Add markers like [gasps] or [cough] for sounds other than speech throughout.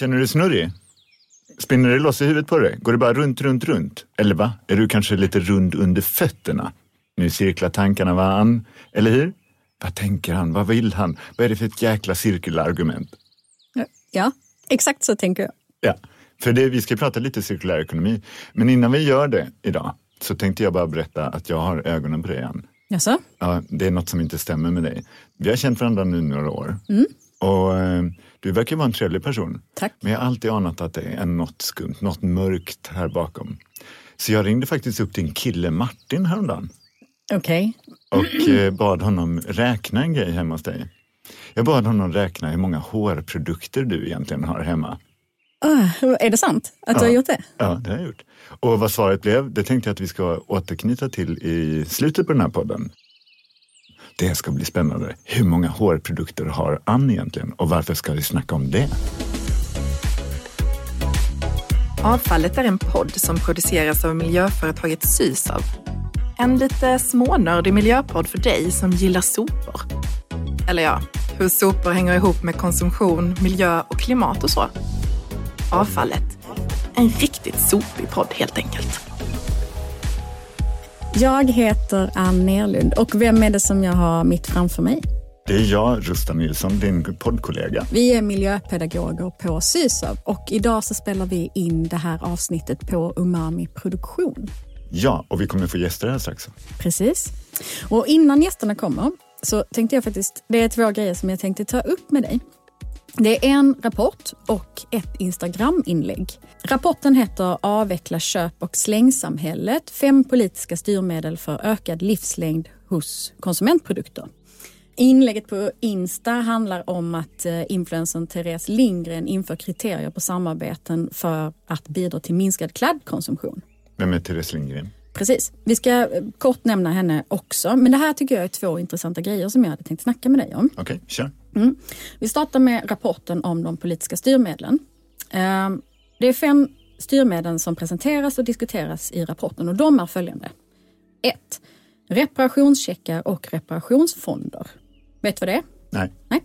Känner du dig snurrig? Spinner det loss i huvudet på dig? Går det bara runt, runt, runt? Eller va? Är du kanske lite rund under fötterna? Nu cirklar tankarna varann, eller hur? Vad tänker han? Vad vill han? Vad är det för ett jäkla cirkelargument? Ja, exakt så tänker jag. Ja, för det, vi ska prata lite cirkulär ekonomi. Men innan vi gör det idag så tänkte jag bara berätta att jag har ögonen på dig igen. Jaså? Ja, det är något som inte stämmer med dig. Vi har känt varandra nu några år. Mm. Och eh, du verkar vara en trevlig person. Tack. Men jag har alltid anat att det är något skumt, något mörkt här bakom. Så jag ringde faktiskt upp din kille Martin häromdagen Okej. och eh, bad honom räkna en grej hemma hos dig. Jag bad honom räkna hur många hårprodukter du egentligen har hemma. Ah, är det sant att du Ja. har gjort det? Ja, det har jag gjort. Och vad svaret blev, det tänkte jag att vi ska återknyta till i slutet på den här podden. Det ska bli spännande. Hur många hårprodukter har Ann egentligen och varför ska vi snacka om det? Avfallet är en podd som produceras av miljöföretaget Sysav. En lite smånördig miljöpodd för dig som gillar sopor. Eller ja, hur sopor hänger ihop med konsumtion, miljö och klimat och så. Avfallet. En riktigt sopig podd helt enkelt. Jag heter Ann Nerlund och vem är det som jag har mitt framför mig? Det är jag, Rusta Nilsson, din poddkollega. Vi är miljöpedagoger på Sysav och idag så spelar vi in det här avsnittet på Umami Produktion. Ja, och vi kommer få gäster här strax. Precis. Och innan gästerna kommer så tänkte jag faktiskt, det är två grejer som jag tänkte ta upp med dig. Det är en rapport och ett Instagram-inlägg. Rapporten heter Avveckla köp och slängsamhället. Fem politiska styrmedel för ökad livslängd hos konsumentprodukter. Inlägget på Insta handlar om att eh, influencern Therese Lindgren inför kriterier på samarbeten för att bidra till minskad kladdkonsumtion. Vem är Therese Lindgren? Precis. Vi ska eh, kort nämna henne också. Men det här tycker jag är två intressanta grejer som jag hade tänkt snacka med dig om. Okej, kör. Vi startar med rapporten om de politiska styrmedlen. Eh, Det är fem styrmedel som presenteras och diskuteras i rapporten och de är följande. 1. Reparationscheckar och reparationsfonder. Vet du vad det är? Nej. Nej.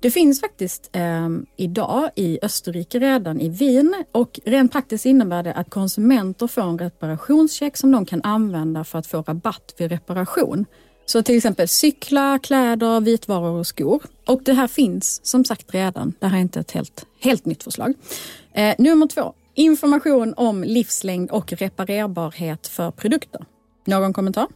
Det finns faktiskt eh, idag i Österrike redan i Wien och rent praktiskt innebär det att konsumenter får en reparationscheck som de kan använda för att få rabatt vid reparation. Så till exempel cyklar, kläder, vitvaror och skor. Och det här finns som sagt redan. Det här är inte ett helt, helt nytt förslag. Eh, nummer två. Information om livslängd och reparerbarhet för produkter. Någon kommentar?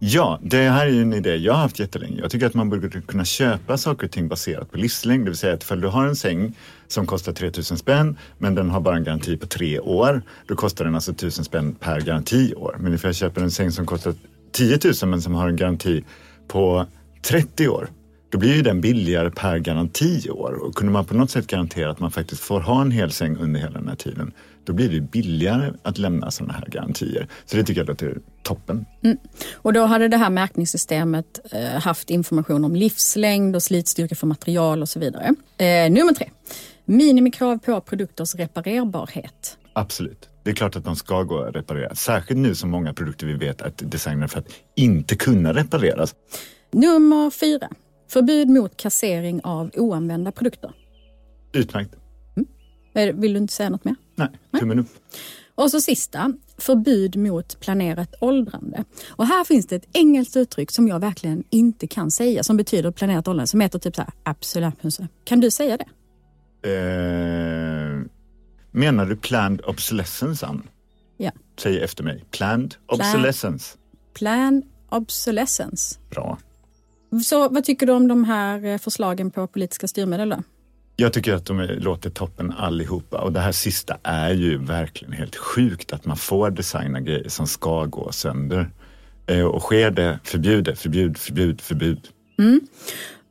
Ja, det här är ju en idé jag har haft jättelänge. Jag tycker att man borde kunna köpa saker och ting baserat på livslängd. Det vill säga att ifall du har en säng som kostar 3000 spänn men den har bara en garanti på tre år. Då kostar den alltså 1000 spänn per garantiår. Men ifall jag köper en säng som kostar 10 000 men som har en garanti på 30 år. Då blir ju den billigare per garantiår. Och kunde man på något sätt garantera att man faktiskt får ha en hel säng under hela den här tiden. Då blir det billigare att lämna sådana här garantier. Så det tycker jag låter toppen. Och då hade det här märkningssystemet eh, haft information om livslängd och slitstyrka för material och så vidare. Eh, nummer tre. Minimikrav på produkters reparerbarhet. Absolut. Det är klart att de ska gå att reparera. Särskilt nu som många produkter vi vet är designade för att inte kunna repareras. Nummer fyra. Förbud mot kassering av oanvända produkter. Utmärkt. Eh, Vill du inte säga något mer? Nej, tummen upp. Och så sista, förbud mot planerat åldrande. Och här finns det ett engelskt uttryck som jag verkligen inte kan säga som betyder planerat åldrande som heter typ så här absolut. Kan du säga det? Eh, menar du planned obsolescence, Ann? Ja. Säg efter mig. Planned obsolescence. Plan obsolescence. Bra. Så vad tycker du om de här eh, förslagen på politiska styrmedel då? Jag tycker att de låter toppen allihopa och det här sista är ju verkligen helt sjukt att man får designa grejer som ska gå sönder. Eh, och sker det, förbjud det, förbjud, förbjud, förbud.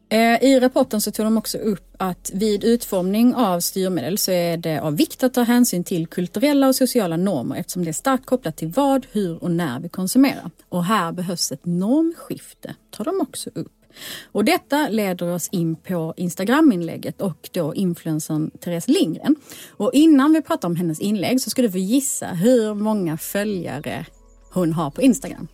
Eh, I rapporten så tog de också upp att vid utformning av styrmedel så är det av vikt att ta hänsyn till kulturella och sociala normer eftersom det är starkt kopplat till vad, hur och när vi konsumerar. Och här behövs ett normskifte, tar de också upp. Och detta leder oss in på Instagram-inlägget och då influencern Therese Lindgren. Och innan vi pratar om hennes inlägg så ska du få gissa hur många följare hon har på Instagram.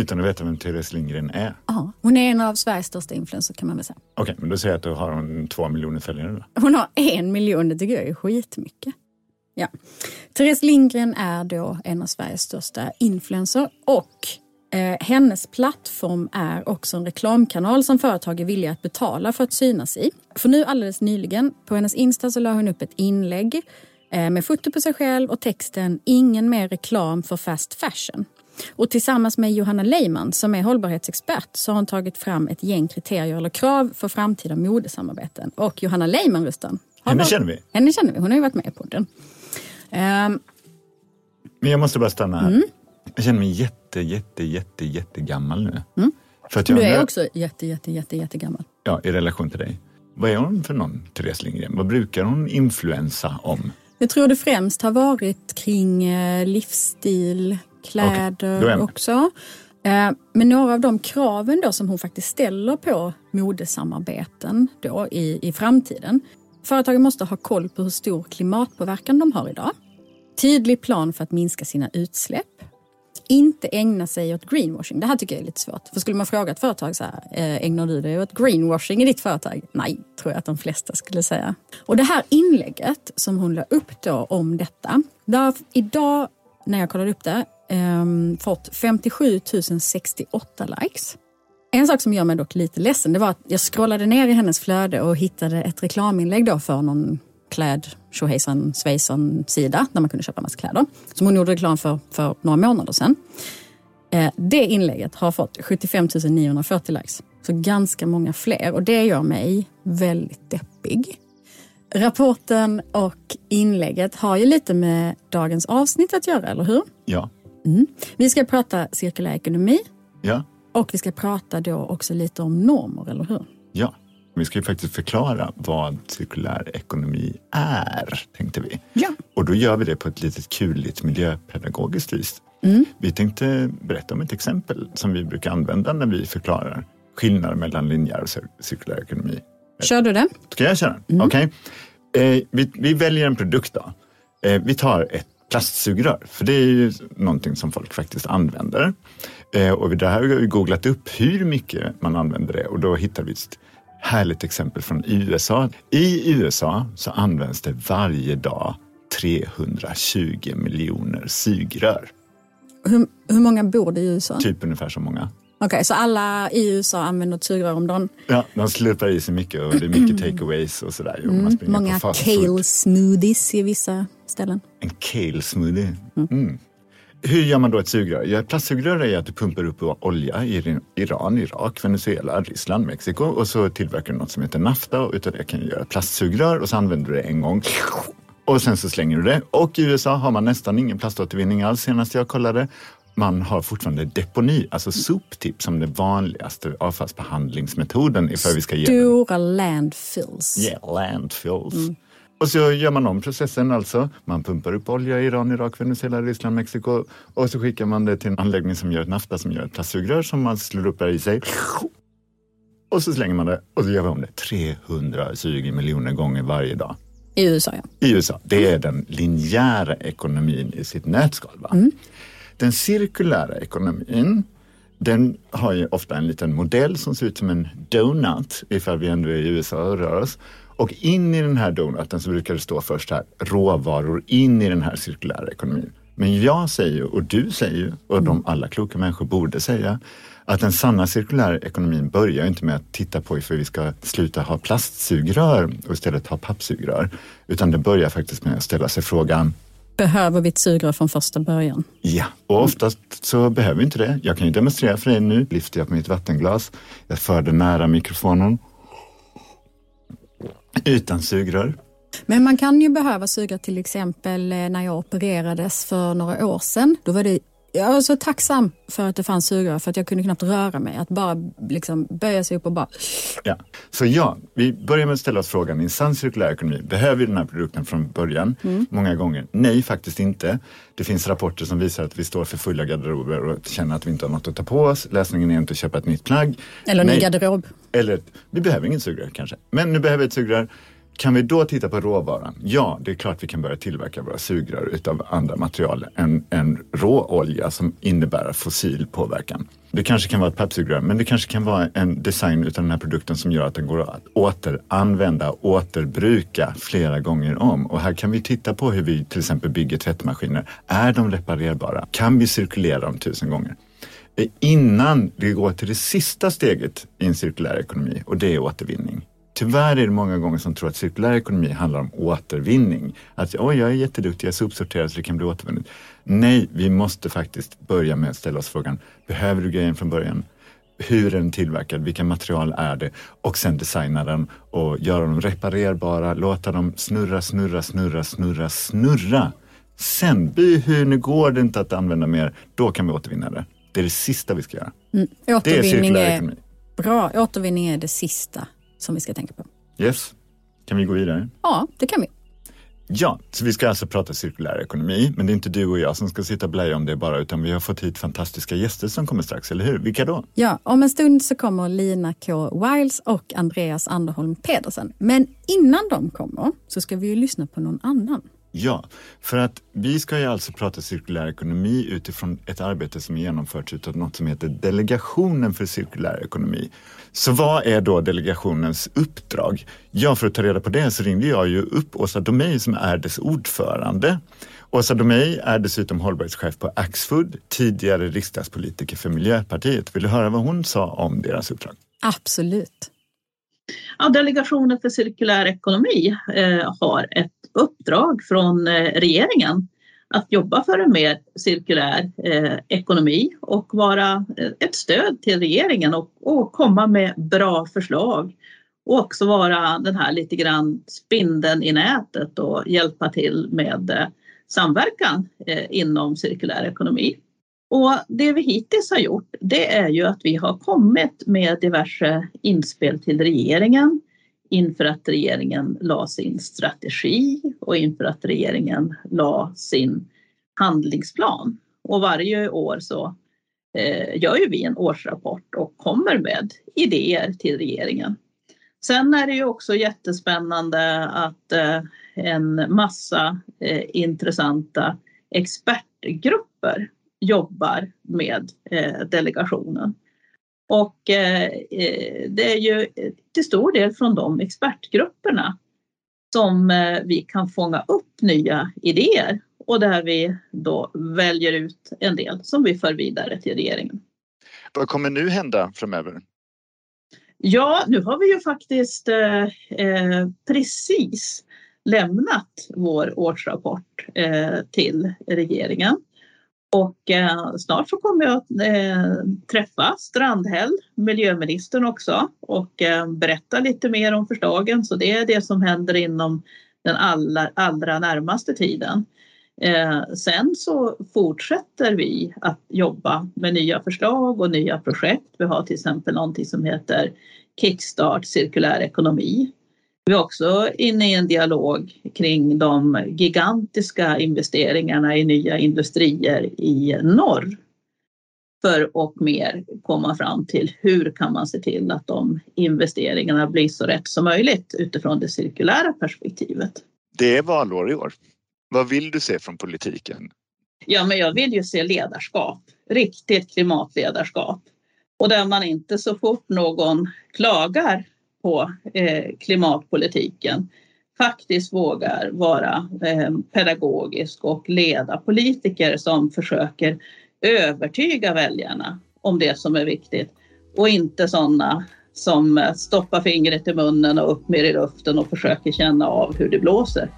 Utan att veta vem Therese Lindgren är. Ja, hon är en av Sveriges största influencers kan man väl säga. Okej, men då säger jag att då har hon två miljoner följare. Då. Hon har en miljon, det tycker jag är skitmycket. Ja. Therese Lindgren är då en av Sveriges största influencers och eh, hennes plattform är också en reklamkanal som företag är villiga att betala för att synas i. För nu alldeles nyligen, på hennes Insta så la hon upp ett inlägg eh, med foto på sig själv och texten “Ingen mer reklam för fast fashion”. Och tillsammans med Johanna Leiman som är hållbarhetsexpert så har hon tagit fram ett gäng kriterier eller krav för framtida modesamarbeten. Och Johanna Leiman, Rustan. Henne varit- känner vi. Henne känner vi, hon har ju varit med i podden. Ehm, Men jag måste bara stanna här. Mm. Jag känner mig jätte, jätte, jätte, jättegammal nu. För att jag Mm. du är också jätte, jätte, jätte, jättegammal. Ja, i relation till dig. Vad är hon för någon, Therese Lindgren? Vad brukar hon influensa om? Jag tror det främst har varit kring eh, livsstil, kläder med. också. Eh, Men några av de kraven då som hon faktiskt ställer på modesamarbeten då i, i framtiden. Företagen måste ha koll på hur stor klimatpåverkan de har idag. Tydlig plan för att minska sina utsläpp. Inte ägna sig åt greenwashing. Det här tycker jag är lite svårt. För skulle man fråga ett företag så här, eh, ägnar du dig åt greenwashing i ditt företag? Nej, tror jag att de flesta skulle säga. Och det här inlägget som hon la upp då om detta, det har idag när jag kollade upp det ehm, fått 57 068 likes. En sak som gör mig dock lite ledsen det var att jag scrollade ner i hennes flöde och hittade ett reklaminlägg då för någon kläd tjohejsan svejsan sida där man kunde köpa massa kläder. Som hon gjorde reklam för för några månader sedan. Eh, det inlägget har fått 75 940 likes. Så ganska många fler och det gör mig väldigt deppig. Rapporten och inlägget har ju lite med dagens avsnitt att göra, eller hur? Ja. Vi ska prata cirkulär ekonomi Ja. och vi ska prata då också lite om normer, eller hur? Ja. Vi ska ju faktiskt förklara vad cirkulär ekonomi är, tänkte vi. Ja. Och då gör vi det på ett litet kuligt miljöpedagogiskt vis. Vi tänkte berätta om ett exempel som vi brukar använda när vi förklarar skillnader mellan linjär och cir- cirkulär ekonomi. Kör du det? Ska jag köra? Okej. Eh, vi, vi väljer en produkt då. Eh, vi tar ett plastsugrör, för det är ju någonting som folk faktiskt använder. Eh, och det här har vi googlat upp hur mycket man använder det och då hittar vi ett härligt exempel från USA. I USA så används det varje dag 320 miljoner sugrör. Hur, hur många bor det i USA? Typ ungefär så många. Okej, så alla i USA använder sugrör om dagen. Ja, de slurpar i sig mycket och det är mycket takeaways och sådär. Och man Många kale smoothies i vissa ställen. En kale smoothie. Mm. Hur gör man då ett sugrör? Ja, plastsugrör är att du pumpar upp olja i Iran, Irak, Venezuela, Ryssland, Mexiko och så tillverkar du något som heter nafta och utav det kan du göra plastsugrör och så använder du det en gång och sen så slänger du det. Och i USA har man nästan ingen plaståtervinning alls senast jag kollade. Man har fortfarande deponi, alltså soptipp som den vanligaste avfallsbehandlingsmetoden ifall vi ska ge Stora landfills. Yeah, landfills. Och så gör man om processen alltså. Man pumpar upp olja i Iran, Irak, Venezuela, Ryssland, Mexiko och så skickar man det till en anläggning som gör ett nafta som gör ett plastsugrör som man slår upp där i sig. Och så slänger man det och så gör vi om det 320 miljoner gånger varje dag. I USA, ja. I USA. Det är den linjära ekonomin i sitt nötskal. Va? Den cirkulära ekonomin den har ju ofta en liten modell som ser ut som en donut ifall vi ändå är i USA och rör oss. Och in i den här donuten så brukar det stå först här råvaror in i den här cirkulära ekonomin. Men jag säger och du säger och de alla kloka människor borde säga, att den sanna cirkulära ekonomin börjar inte med att titta på ifall vi ska sluta ha plastsugrör och istället ha pappsugrör. Utan det börjar faktiskt med att ställa sig frågan, Behöver vi ett sugrör från första början? Ja, och oftast så behöver vi inte det. Jag kan ju demonstrera för dig nu. Lyfter jag på mitt vattenglas. Jag för det nära mikrofonen. Utan sugrör. Men man kan ju behöva sugrör till exempel eh, när jag opererades för några år sedan. Då var det jag var så tacksam för att det fanns sugrör för att jag kunde knappt röra mig. Att bara liksom böja sig upp och bara... Ja. Så ja, vi börjar med att ställa oss frågan i en sann cirkulär ekonomi. Behöver vi den här produkten från början? Många gånger. Nej, faktiskt inte. Det finns rapporter som visar att vi står för fulla garderober och känner att vi inte har något att ta på oss. Lösningen är inte att köpa ett nytt plagg. Eller ny Nej. garderob. Eller, vi behöver ingen sugrör kanske. Men nu behöver vi ett sugrör. Kan vi då titta på råvaran? Ja, det är klart vi kan börja tillverka våra sugrör utav andra material än, än råolja som innebär fossil påverkan. Det kanske kan vara ett pappsugrör, men det kanske kan vara en design utav den här produkten som gör att den går att återanvända, återbruka flera gånger om. Och här kan vi titta på hur vi till exempel bygger tvättmaskiner. Är de reparerbara? Kan vi cirkulera dem tusen gånger? Innan vi går till det sista steget i en cirkulär ekonomi och det är återvinning. Tyvärr är det många gånger som tror att cirkulär ekonomi handlar om återvinning. Att oj, jag är jätteduktig, jag sopsorterar så det kan bli återvunnet. Nej, vi måste faktiskt börja med att ställa oss frågan, behöver du grejen från början? Hur är den tillverkad? Vilka material är det? Och sen designa den och göra dem reparerbara, låta dem snurra, snurra, snurra, snurra, snurra. Sen, hur går det inte att använda mer, då kan vi återvinna det. Det är det sista vi ska göra. Mm. Återvinning det är cirkulär ekonomi. Bra, återvinning är det sista som vi ska tänka på. Yes. Kan vi gå vidare? Ja, det kan vi. Ja, så vi ska alltså prata cirkulär ekonomi, men det är inte du och jag som ska sitta och blöja om det bara, utan vi har fått hit fantastiska gäster som kommer strax, eller hur? Vilka då? Ja, om en stund så kommer Lina K. Wiles och Andreas Anderholm Pedersen. Men innan de kommer så ska vi ju lyssna på någon annan. Ja, för att vi ska ju alltså prata cirkulär ekonomi utifrån ett arbete som genomförts utav något som heter Delegationen för cirkulär ekonomi. Så vad är då delegationens uppdrag? Ja, för att ta reda på det så ringde jag ju upp Åsa Domeij som är dess ordförande. Åsa Domeij är dessutom hållbarhetschef på Axfood, tidigare riksdagspolitiker för Miljöpartiet. Vill du höra vad hon sa om deras uppdrag? Absolut. Ja, Delegationen för cirkulär ekonomi eh, har ett uppdrag från eh, regeringen att jobba för en mer cirkulär eh, ekonomi och vara eh, ett stöd till regeringen och, och, komma med bra förslag och också vara den här lite grann spindeln i nätet och hjälpa till med eh, samverkan eh, inom cirkulär ekonomi. Och det vi hittills har gjort det är ju att vi har kommit med diverse inspel till regeringen inför att regeringen la sin strategi och inför att regeringen la sin handlingsplan. Och varje år så eh, gör ju vi en årsrapport och kommer med idéer till regeringen. Sen är det ju också jättespännande att eh, en massa eh, intressanta expertgrupper jobbar med eh, delegationen. Och eh, eh, det är ju till stor del från de expertgrupperna som vi kan fånga upp nya idéer och där vi då väljer ut en del som vi för vidare till regeringen. Vad kommer nu hända framöver? Ja, nu har vi ju faktiskt eh, precis lämnat vår årsrapport eh, till regeringen. Och eh, snart så kommer jag att eh, träffa Strandhäll, miljöministern också och eh, berätta lite mer om förslagen. Så det är det som händer inom den allra, allra närmaste tiden. Eh, sen så fortsätter vi att jobba med nya förslag och nya projekt. Vi har till exempel någonting som heter Kickstart cirkulär ekonomi vi är också inne i en dialog kring de gigantiska investeringarna i nya industrier i norr för att mer komma fram till hur kan man se till att de investeringarna blir så rätt som möjligt utifrån det cirkulära perspektivet. Det är valår i år. Vad vill du se från politiken? Ja, men jag vill ju se ledarskap, riktigt klimatledarskap och där man inte så fort någon klagar på eh, klimatpolitiken faktiskt vågar vara eh, pedagogisk och leda politiker som försöker övertyga väljarna om det som är viktigt och inte sådana som stoppar fingret i munnen och upp mer i luften och försöker känna av hur det blåser.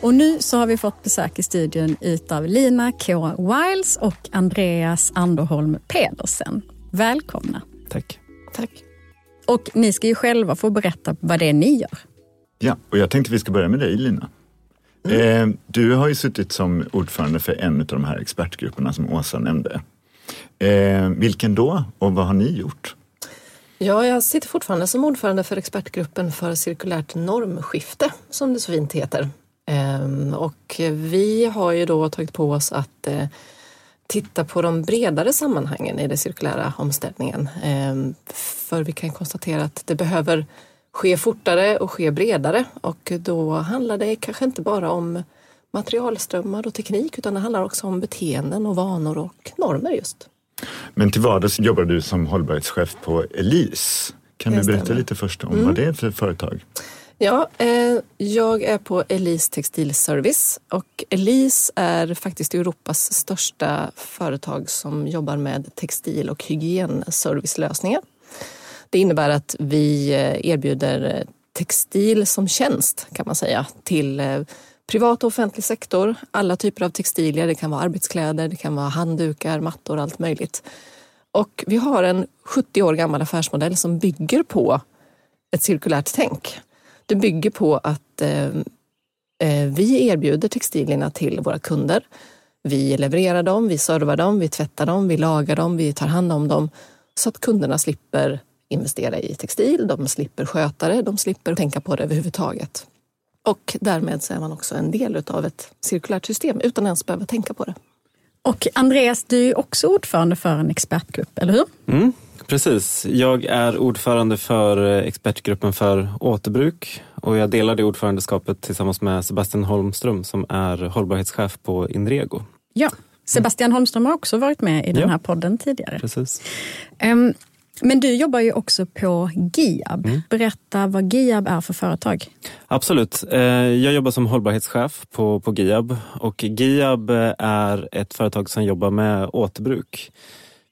Och nu så har vi fått besök i studion utav Lina K. Wiles och Andreas Anderholm Pedersen. Välkomna. Tack. Tack. Och ni ska ju själva få berätta vad det är ni gör. Ja, och jag tänkte vi ska börja med dig Lina. Mm. Eh, du har ju suttit som ordförande för en av de här expertgrupperna som Åsa nämnde. Eh, vilken då och vad har ni gjort? Ja, jag sitter fortfarande som ordförande för expertgruppen för cirkulärt normskifte som det så fint heter. Ehm, och vi har ju då tagit på oss att eh, titta på de bredare sammanhangen i den cirkulära omställningen. Ehm, för vi kan konstatera att det behöver ske fortare och ske bredare och då handlar det kanske inte bara om materialströmmar och teknik utan det handlar också om beteenden och vanor och normer just. Men till vardags jobbar du som hållbarhetschef på Elise. Kan du berätta lite först om vad det är för företag? Ja, eh, jag är på Elise Textilservice och Elise är faktiskt Europas största företag som jobbar med textil och hygienservicelösningar. Det innebär att vi eh, erbjuder eh, textil som tjänst kan man säga till eh, privat och offentlig sektor. Alla typer av textilier, det kan vara arbetskläder, det kan vara handdukar, mattor, allt möjligt. Och vi har en 70 år gammal affärsmodell som bygger på ett cirkulärt tänk. Det bygger på att eh, eh, vi erbjuder textilierna till våra kunder. Vi levererar dem, vi servar dem, vi tvättar dem, vi lagar dem, vi tar hand om dem så att kunderna slipper investera i textil, de slipper sköta det, de slipper tänka på det överhuvudtaget. Och därmed så är man också en del av ett cirkulärt system utan ens behöva tänka på det. Och Andreas, du är också ordförande för en expertgrupp, eller hur? Mm, precis. Jag är ordförande för eh, expertgruppen för återbruk och jag delar det ordförandeskapet tillsammans med Sebastian Holmström som är hållbarhetschef på Inrego. Ja. Sebastian Holmström har också varit med i den Ja. här podden tidigare. Precis. Ehm, men du jobbar ju också på GIAB. Berätta vad GIAB är för företag. Absolut. Eh, Jag jobbar som hållbarhetschef på, på GIAB och GIAB är ett företag som jobbar med återbruk.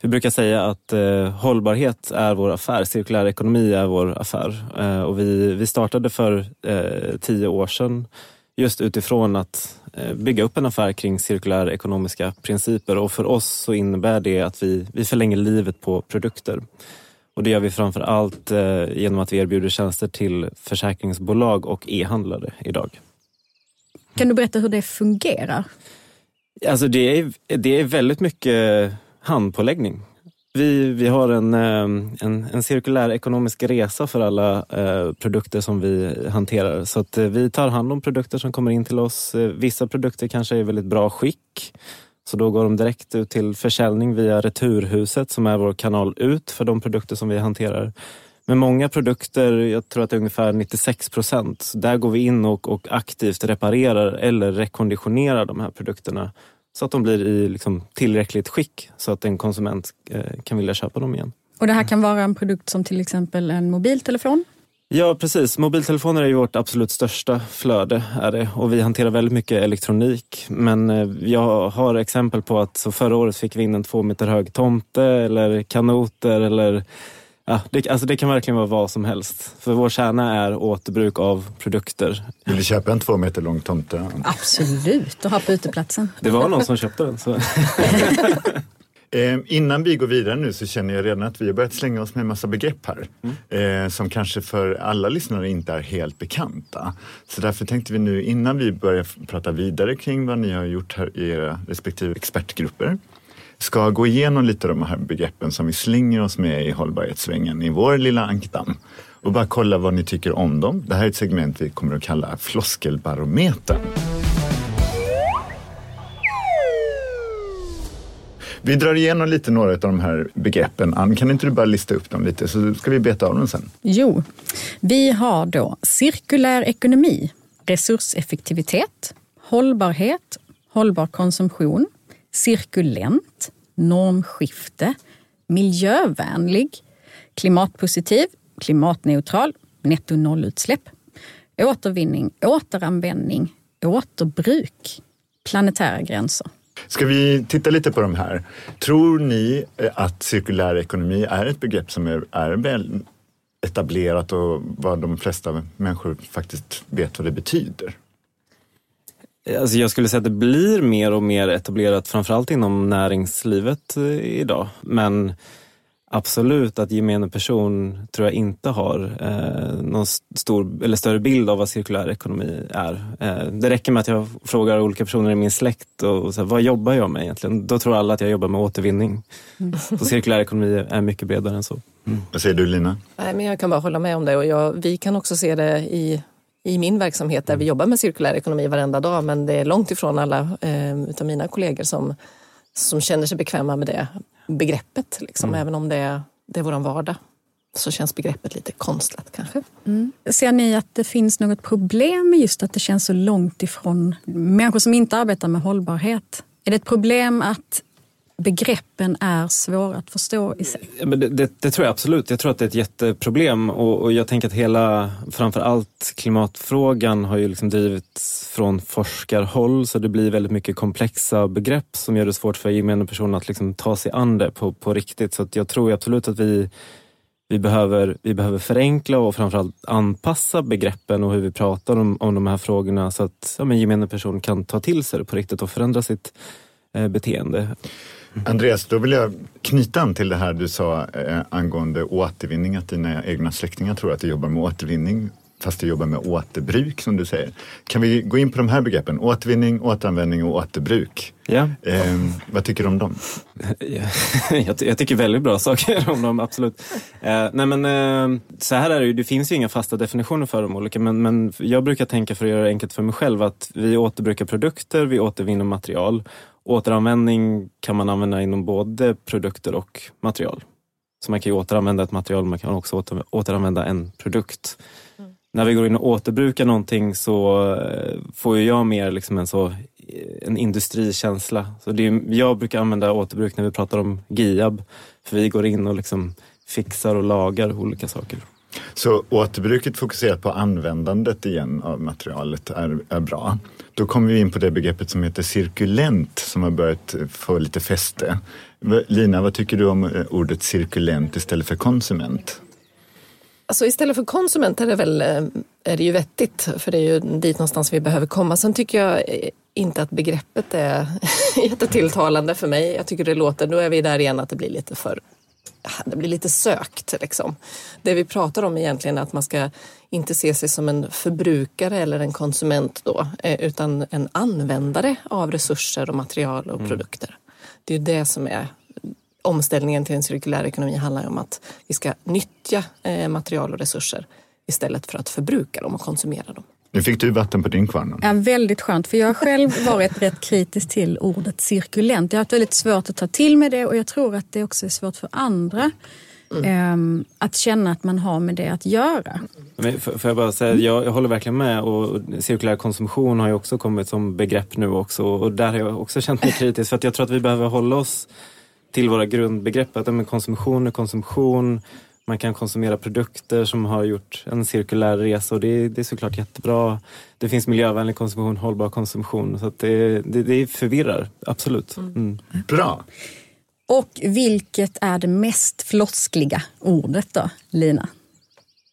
Vi brukar säga att eh, hållbarhet är vår affär, cirkulär ekonomi är vår affär. Eh, och vi, vi startade för eh, tio år sedan just utifrån att eh, bygga upp en affär kring cirkulär ekonomiska principer och för oss så innebär det att vi, vi förlänger livet på produkter. Och det gör vi framför allt eh, genom att vi erbjuder tjänster till försäkringsbolag och e-handlare idag. Kan du berätta hur det fungerar? Alltså det är, det är väldigt mycket handpåläggning. Vi, vi har en, eh, en, en cirkulär ekonomisk resa för alla eh, produkter som vi hanterar. Så att eh, vi tar hand om produkter som kommer in till oss. Eh, vissa produkter kanske är i väldigt bra skick. Så då går de direkt ut till försäljning via Returhuset som är vår kanal ut för de produkter som vi hanterar. Men många produkter, jag tror att det är ungefär 96 procent, där går vi in och, och aktivt reparerar eller rekonditionerar de här produkterna så att de blir i liksom tillräckligt skick så att en konsument eh, kan vilja köpa dem igen. Och det här kan vara en produkt som till exempel en mobiltelefon. Ja, precis. Mobiltelefoner är ju vårt absolut största flöde är det. och vi hanterar väldigt mycket elektronik. Men eh, jag har exempel på att så förra året fick vi in en två meter hög tomte eller kanoter eller Ja, det, alltså det kan verkligen vara vad som helst. För vår kärna är återbruk av produkter. Vill du köpa en två meter lång tomte? Absolut, att ha på uteplatsen. Det var någon som köpte den. Så. [laughs] Eh, innan vi går vidare nu så känner jag redan att vi har börjat slänga oss med en massa begrepp här. Eh, som kanske för alla lyssnare inte är helt bekanta. Så därför tänkte vi nu innan vi börjar prata vidare kring vad ni har gjort här i era respektive expertgrupper ska gå igenom lite av de här begreppen som vi slänger oss med i hållbarhetssvängen i vår lilla ankdamm. Och bara kolla vad ni tycker om dem. Det här är ett segment vi kommer att kalla floskelbarometern. Vi drar igenom lite några av de här begreppen. Ann, kan inte du bara lista upp dem lite så ska vi beta av dem sen? Jo, vi har då cirkulär ekonomi, resurseffektivitet, hållbarhet, hållbar konsumtion, cirkulent, normskifte, miljövänlig, klimatpositiv, klimatneutral, netto nollutsläpp, återvinning, återanvändning, återbruk, planetära gränser. Ska vi titta lite på de här? Tror ni eh, att cirkulär ekonomi är ett begrepp som är, är väl etablerat och vad de flesta människor faktiskt vet vad det betyder? Alltså jag skulle säga att det blir mer och mer etablerat, framförallt inom näringslivet eh, idag. Men absolut att gemene person tror jag inte har eh, någon stor eller större bild av vad cirkulär ekonomi är. Eh, det räcker med att jag frågar olika personer i min släkt och, och så här, vad jobbar jag med egentligen? Då tror alla att jag jobbar med återvinning. Så cirkulär ekonomi är mycket bredare än så. Vad säger du Lina? Nej, men jag kan bara hålla med om det och jag, vi kan också se det i, i min verksamhet där vi jobbar med cirkulär ekonomi varenda dag men det är långt ifrån alla eh, utav mina kollegor som, som känner sig bekväma med det begreppet, liksom, även om det är, det är vår vardag. så känns begreppet lite konstlat kanske. Mm. Ser ni att det finns något problem med just att det känns så långt ifrån människor som inte arbetar med hållbarhet? Är det ett problem att begreppen är svåra att förstå i sig? Men det, det, det, tror jag absolut. Jag tror att det är ett jätteproblem och, och jag tänker att hela, framför allt klimatfrågan har ju liksom drivits från forskarhåll så det blir väldigt mycket komplexa begrepp som gör det svårt för gemene person att liksom ta sig an det på, på riktigt. Så jag tror absolut att vi vi behöver, vi behöver förenkla och framförallt anpassa begreppen och hur vi pratar om, om de här frågorna så att ja, men gemene person kan ta till sig det på riktigt och förändra sitt eh, beteende. Andreas, då vill jag knyta an till det här du sa eh, angående återvinning, att dina egna släktingar tror att du jobbar med återvinning fast du jobbar med återbruk som du säger. Kan vi gå in på de här begreppen? Återvinning, återanvändning och återbruk. Ja. Eh, vad tycker du om dem? [laughs] jag, jag, tycker väldigt bra saker om dem, absolut. Eh, nej men, eh, så här är det ju, det finns ju inga fasta definitioner för de olika, men, men jag brukar tänka för att göra det enkelt för mig själv att vi återbrukar produkter, vi återvinner material. Återanvändning kan man använda inom både produkter och material. Så man kan ju återanvända ett material, man kan också åter, återanvända en produkt när vi går in och återbrukar någonting så eh, får jag mer liksom en, så, en industrikänsla. Så det är, jag brukar använda återbruk när vi pratar om GIAB, för vi går in och liksom fixar och lagar olika saker. Så återbruket fokuserat på användandet igen av materialet är, är bra. Då kommer vi in på det begreppet som heter cirkulent som har börjat få lite fäste. Lina, vad tycker du om eh, ordet cirkulent istället för konsument? Alltså istället för konsument är det väl eh, är det ju vettigt, för det är ju dit någonstans vi behöver komma. Sen tycker jag eh, inte att begreppet är [laughs] jättetilltalande för mig. Jag tycker det låter, då är vi där igen att det blir lite för det blir lite sökt. Liksom. Det vi pratar om egentligen är att man ska inte se sig som en förbrukare eller en konsument då, eh, utan en användare av resurser och material och mm. produkter. Det är det som är omställningen till en cirkulär ekonomi handlar om att vi ska nyttja eh, material och resurser istället för att förbruka dem och konsumera dem. Nu fick du vatten på din kvarn. Ja, väldigt skönt, för jag har själv varit rätt kritisk till ordet cirkulent. Jag har haft väldigt svårt att ta till mig det och jag tror att det också är svårt för andra Mm. att känna att man har med det att göra. Men får jag bara säga, jag, jag, håller verkligen med och cirkulär konsumtion har ju också kommit som begrepp nu också och där har jag också känt mig kritisk för att jag tror att vi behöver hålla oss till våra grundbegrepp. Att men konsumtion är konsumtion. Man kan konsumera produkter som har gjort en cirkulär resa och det är, det är såklart jättebra. Det finns miljövänlig konsumtion, hållbar konsumtion. Så det, det, det förvirrar, absolut. Mm. mm. Bra. Och vilket är det mest floskliga ordet då, Lina?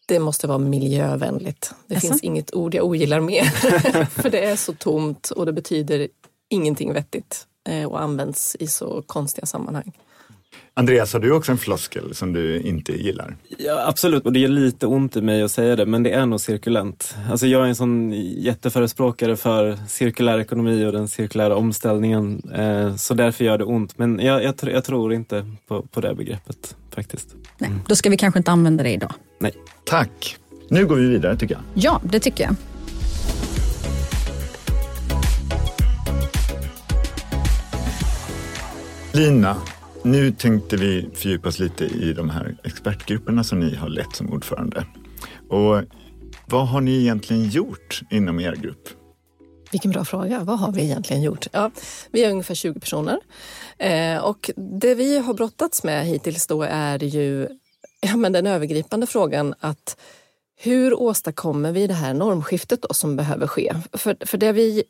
Det måste vara miljövänligt. Det alltså? finns inget ord jag ogillar mer. [laughs] För det är så tomt och det betyder ingenting vettigt. Eh, och används i så konstiga sammanhang. Andreas, har du också en floskel som du inte gillar? Ja, absolut, och det gör lite ont i mig att säga det, men det är nog cirkulent. Alltså jag är en sån jätteförespråkare för cirkulär ekonomi och den cirkulära omställningen, eh, så därför gör det ont. Men jag, jag, jag tror inte på, på det begreppet faktiskt. Nej, då ska vi kanske inte använda det idag. Nej. Tack. Nu går vi vidare tycker jag. Ja, det tycker jag. Lina, nu tänkte vi fördjupa oss lite i de här expertgrupperna som ni har lett som ordförande. Och vad har ni egentligen gjort inom er grupp? Vilken bra fråga. Vad har vi egentligen gjort? Ja, vi är ungefär 20 personer eh, och det vi har brottats med hittills då är ju ja, men den övergripande frågan att hur åstadkommer vi det här normskiftet då som behöver ske? För, för det vi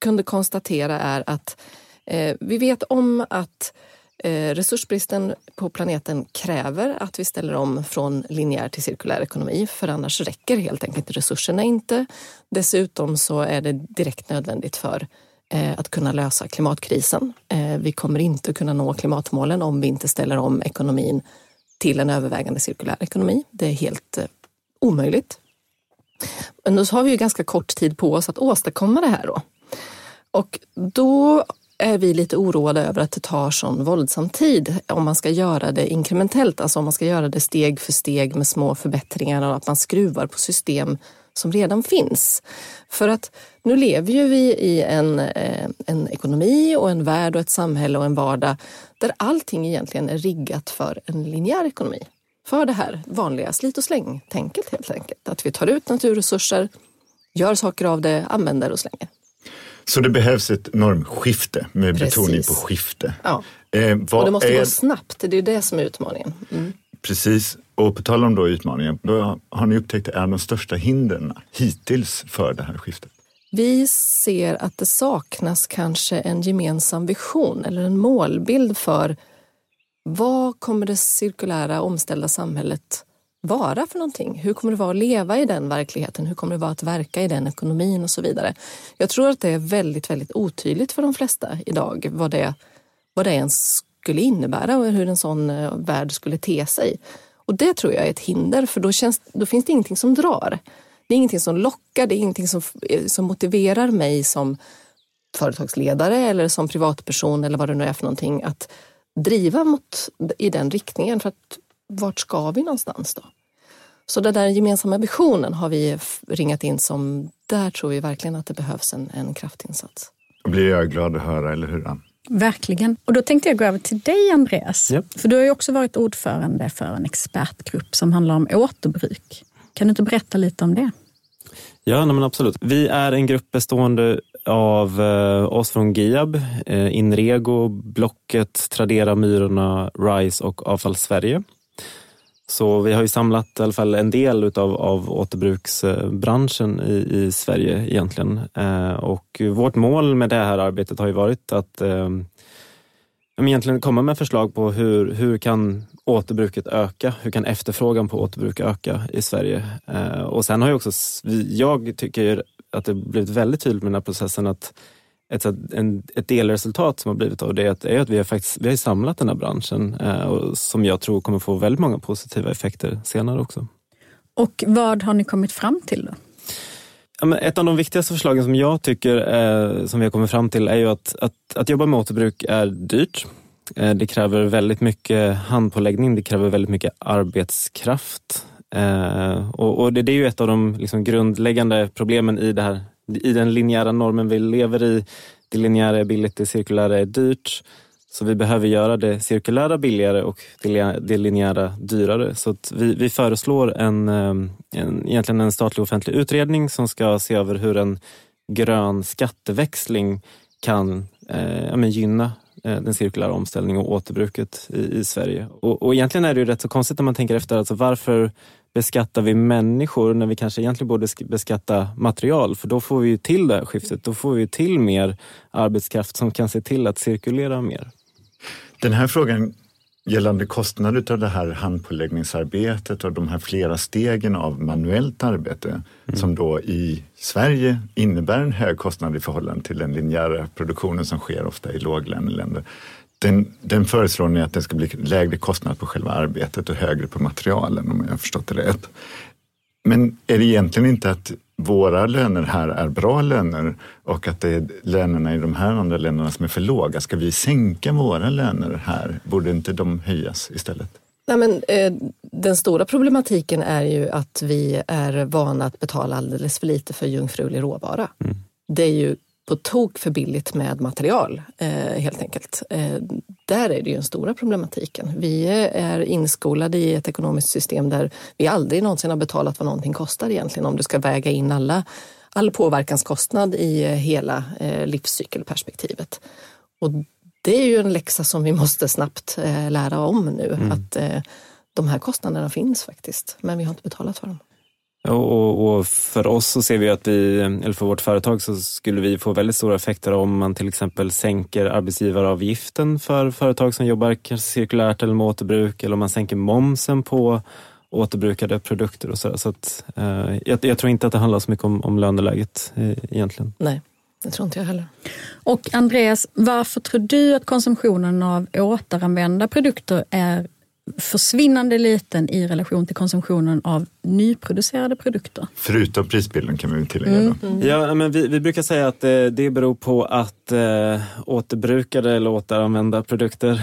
kunde konstatera är att Eh, vi vet om att eh, Eh, resursbristen på planeten kräver att vi ställer om från linjär till cirkulär ekonomi för annars räcker helt enkelt resurserna inte. Dessutom så är det direkt nödvändigt för eh, att kunna lösa klimatkrisen. Eh, vi kommer inte kunna nå klimatmålen om vi inte ställer om ekonomin till en övervägande cirkulär ekonomi. Det är helt omöjligt. Men då har vi ju ganska kort tid på oss att åstadkomma det här då. Och då är vi lite oroade över att det tar sån våldsam tid om man ska göra det inkrementellt, alltså om man ska göra det steg för steg med små förbättringar och att man skruvar på system som redan finns. För att nu lever ju vi i en, eh, en ekonomi och en värld och ett samhälle och en vardag där allting egentligen är riggat för en linjär ekonomi. för det här vanliga slit och släng-tänket helt enkelt. Att vi tar ut naturresurser, gör saker av det, använder och slänger. Så det behövs ett normskifte med Precis. betoning på skifte. Ja. Eh, Och det måste är, gå snabbt, det är det som är utmaningen. Mm. Precis, och på tal om då utmaningen, då har ni upptäckt är de största hindren hittills för det här skiftet? Vi ser att det saknas kanske en gemensam vision eller en målbild för vad kommer det cirkulära omställda samhället vara för någonting? Hur kommer det vara att leva i den verkligheten? Hur kommer det vara att verka i den ekonomin och så vidare? Jag tror att det är väldigt, väldigt otydligt för de flesta idag vad det, vad det ens skulle innebära och hur en sån eh, värld skulle te sig. Och det tror jag är ett hinder för då, känns, då finns det ingenting som drar. Det är ingenting som lockar, det är ingenting som, eh, som motiverar mig som företagsledare eller som privatperson eller vad det nu är för någonting att driva mot, i den riktningen. För att vart ska vi någonstans då? Så den där gemensamma visionen har vi ringat in som, där tror vi verkligen att det behövs en, en kraftinsats. Då blir jag glad att höra, eller hur? Ann? Verkligen. Och då tänkte jag gå över till dig Andreas. Ja. För du har ju också varit ordförande för en expertgrupp som handlar om återbruk. Kan du inte berätta lite om det? Ja, nej men absolut. Vi är en grupp bestående av eh, oss från Giab, eh, Inrego, Blocket, Tradera, Myrorna, RISE och Avfall Sverige. Så vi har ju samlat i alla fall en del utav, av återbruksbranschen i, i Sverige egentligen. Eh, och vårt mål med det här arbetet har ju varit att eh, egentligen komma med förslag på hur, hur kan återbruket öka? Hur kan efterfrågan på återbruk öka i Sverige? Eh, och sen har ju också, jag tycker att det blivit väldigt tydligt med den här processen att ett, en, ett delresultat som har blivit av det är att, är att vi har faktiskt vi har samlat den här branschen eh, och som jag tror kommer få väldigt många positiva effekter senare också. Och vad har ni kommit fram till då? Ja, ett av de viktigaste förslagen som jag tycker eh, som vi har kommit fram till är ju att, att, att jobba med återbruk är dyrt. Eh, det kräver väldigt mycket handpåläggning, det kräver väldigt mycket arbetskraft. Eh, och, och det, det är ju ett av de liksom, grundläggande problemen i, det här, i den linjära normen vi lever i. Det linjära är billigt, det cirkulära är dyrt. Så vi behöver göra det cirkulära billigare och det linjära dyrare. Så att vi, vi föreslår en, ehm, en, egentligen en statlig offentlig utredning som ska se över hur en grön skatteväxling kan eh, ja, men gynna eh, den cirkulära omställningen och återbruket i, i Sverige. Och, och egentligen är det ju rätt så konstigt när man tänker efter, alltså varför beskattar vi människor när vi kanske egentligen borde sk- beskatta material? För då får vi ju till det här skiftet, då får vi till mer arbetskraft som kan se till att cirkulera mer. Den här frågan gällande kostnader av det här handpåläggningsarbetet och de här flera stegen av manuellt arbete som då i Sverige innebär en hög kostnad i förhållande till den linjära produktionen som sker ofta i låglöneländer. Den, den föreslår ni att det ska bli lägre kostnad på själva arbetet och högre på materialen om jag har förstått det rätt. Men är det egentligen inte att våra löner här är bra löner och att det är lönerna i de här andra länderna som är för låga? Ska vi sänka våra löner här? Borde inte de höjas istället? Nej, men, eh, den stora problematiken är ju att vi är vana att betala alldeles för lite för jungfrulig råvara. Det är ju på tok för billigt med material eh, helt enkelt. Eh, där är det ju den stora problematiken. Vi är inskolade i ett ekonomiskt system där vi aldrig någonsin har betalat vad någonting kostar egentligen om du ska väga in alla, all påverkanskostnad i eh, hela eh, livscykelperspektivet. Och det är ju en läxa som vi måste snabbt eh, lära om nu. Att eh, de här kostnaderna finns faktiskt, men vi har inte betalat för dem. Och, och, för oss så ser vi att vi, eller för vårt företag så skulle vi få väldigt stora effekter om man till exempel sänker arbetsgivaravgiften för företag som jobbar cirkulärt eller med återbruk eller om man sänker momsen på återbrukade produkter och så. så att, eh, jag, jag tror inte att det handlar så mycket om, om löneläget eh, egentligen. Nej, det tror inte jag heller. Och Andreas, varför tror du att konsumtionen av återanvända produkter är försvinnande liten i relation till konsumtionen av nyproducerade produkter? Förutom prisbilden kan vi tillägga då. Ja, men vi, vi brukar säga att eh, det beror på att eh, återbrukade eller återanvända produkter,